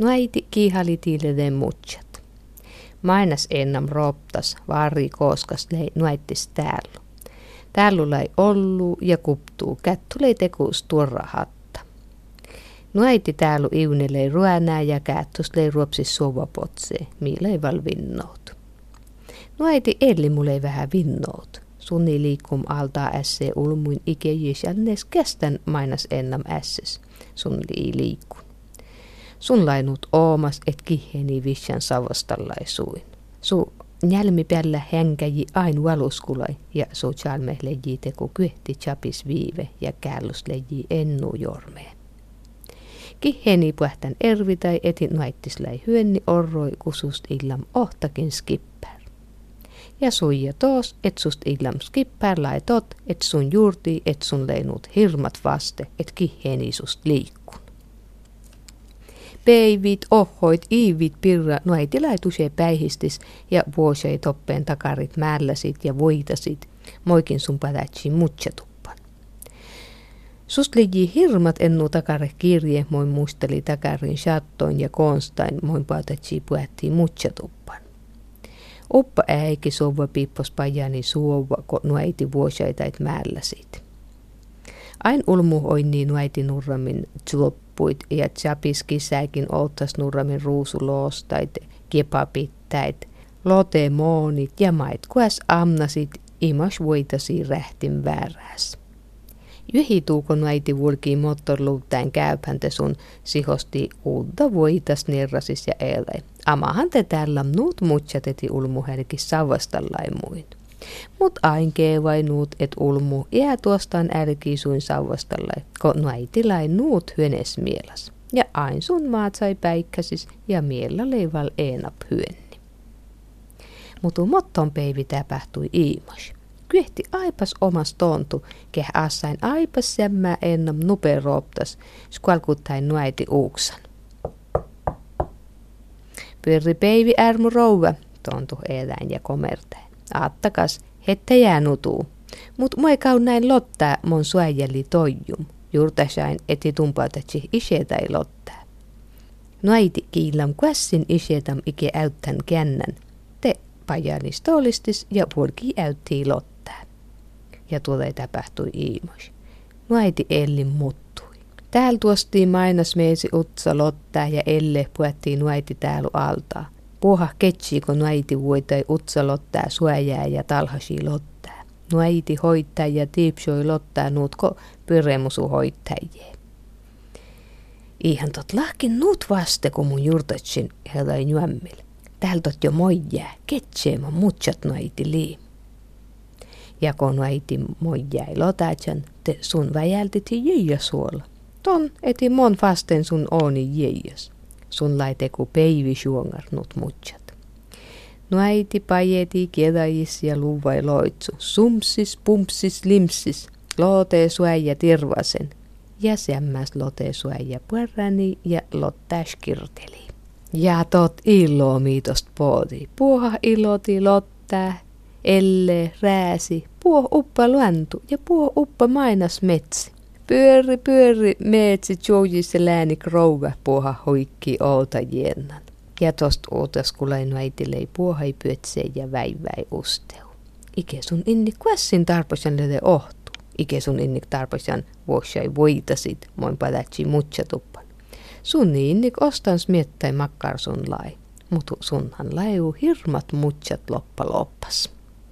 No äiti kiihali tiileden mutsat. Mainas ennam roptas, vaari kooskas lei nuettis täällä. Täällä ei ollu ja kuptuu, kättu lei tekuus tuorra hatta. Nuäiti täällä iunelei ruänää ja kättus lei ruopsis suovapotsee, millä ei val vinnout. Nuäiti elli mulle vähän vinnout. Sunni liikum altaa ässe ulmuin ikejis ja nes kästän mainas ennam ässes. Sun lii liikun. Sun lainut oomas et kiheni vissan savastallaisuin. Su Njälmi päällä hänkäji ain valuskulai ja socialme leji teku kyhti chapis viive ja käällus leji ennu jormeen. Kiheni puhtän ervi tai etin naittisläi hyönni orroi kusust illam ohtakin skippär. Ja suija toos, et sust illam skippär lai tot, et sun juurti, et sun leinut hirmat vaste, et kiheni sust liikkun peivit, ohoit, iivit, pirra, no ei tilaituse päihistis ja vuosei toppeen takarit määlläsit ja voitasit, moikin sun pätätsi mutsatuppan. Sust liji hirmat ennu takare kirje, moin muisteli takarin shattoin ja konstain, moin pätätsi puhuttiin mutsatuppan. Uppa äiki sova pippos pajani suova, kun nuäiti vuosaitait määlläsit. Ain ulmu oinni nuäiti nurramin tsuoppa loppuit ja tjapiski säkin oltas nurramin ruusuloostait, kepapittäit, lotemoonit ja mait kuas amnasit imas voitasi rähtin vääräs. Yhituuko äiti vulkii moottorluuttain käypäntä sun sihosti uutta voitas nirrasis ja ele. Amahan te täällä nuut mutsateti ulmuherki savastallai muin. Mut ainkee vai nuut et ulmu, jää tuostaan älkii suin sauvastalle, kun lai nuut hyönes mielas. Ja ain sun maat sai päikkäsis ja miellä leival eenap hyönni. Mutu motton peivi tapahtui iimas. Kyhti aipas omas tontu, keh assain aipas sämmää ennam nuperoptas, skalkuttain nuäiti uuksan. Pyrri peivi ärmu rouva, tontu eläin ja komerteen. Aattakas, hette jää nutuu. Mut moi kau näin lottaa mon suojeli toijum. Juurtasain eti tumpaatatsi isetai lottaa. Noiti kiillam kuassin isetam ike äyttän kännän. Te pajanis tollistis ja purki äytti lottaa. Ja tuolle tapahtui iimos. Noiti elli muttui. Täällä tuostiin mainas meisi utsa lottaa ja elle puettiin nuiti täällä altaa. Puha ketsi, kun nuäiti voitai utsalottaa suojaa ja talhasi lottaa. Nuäiti hoittaa ja tiipsoi lottaa nuutko pyremusu hoittajie. Ihan tot lahkin nuut vaste, kun mun jurtatsin helai nyömmil. Täältä jo moijää, ketseema mutsat nuäiti lii. Ja kun nuäiti moijää lotatjan, te sun väjältit jäijä suolla. Ton eti mon vasten sun ooni jäijäs sun laiteku peivi suongarnut mutsat. No äiti pajeti kedajis ja luvai loitsu. Sumsis, pumpsis, limsis. Loote suäjä tirvasen. Ja semmäs lote suäjä puerrani ja lottäs kirteli. Ja tot illo miitost pooti. Puoha iloti lottää. Elle, rääsi, puo uppa luantu ja puo uppa mainas metsi. Pyöri, pyöri, meetsi joujisse lääni krouva puha hoikki outa jennan. Ja tost ootas kulainu äitilei puohai pyötsee ja väiväi usteu. Ike sun inni kuessin tarposan lede ohtu. Ike sun inni tarposan vuosai voitasit, moin padatsi mutsatuppan. Sun inni ostan smiettai makkar sun lai. Mutu sunhan laiu hirmat mutsat loppa loppas.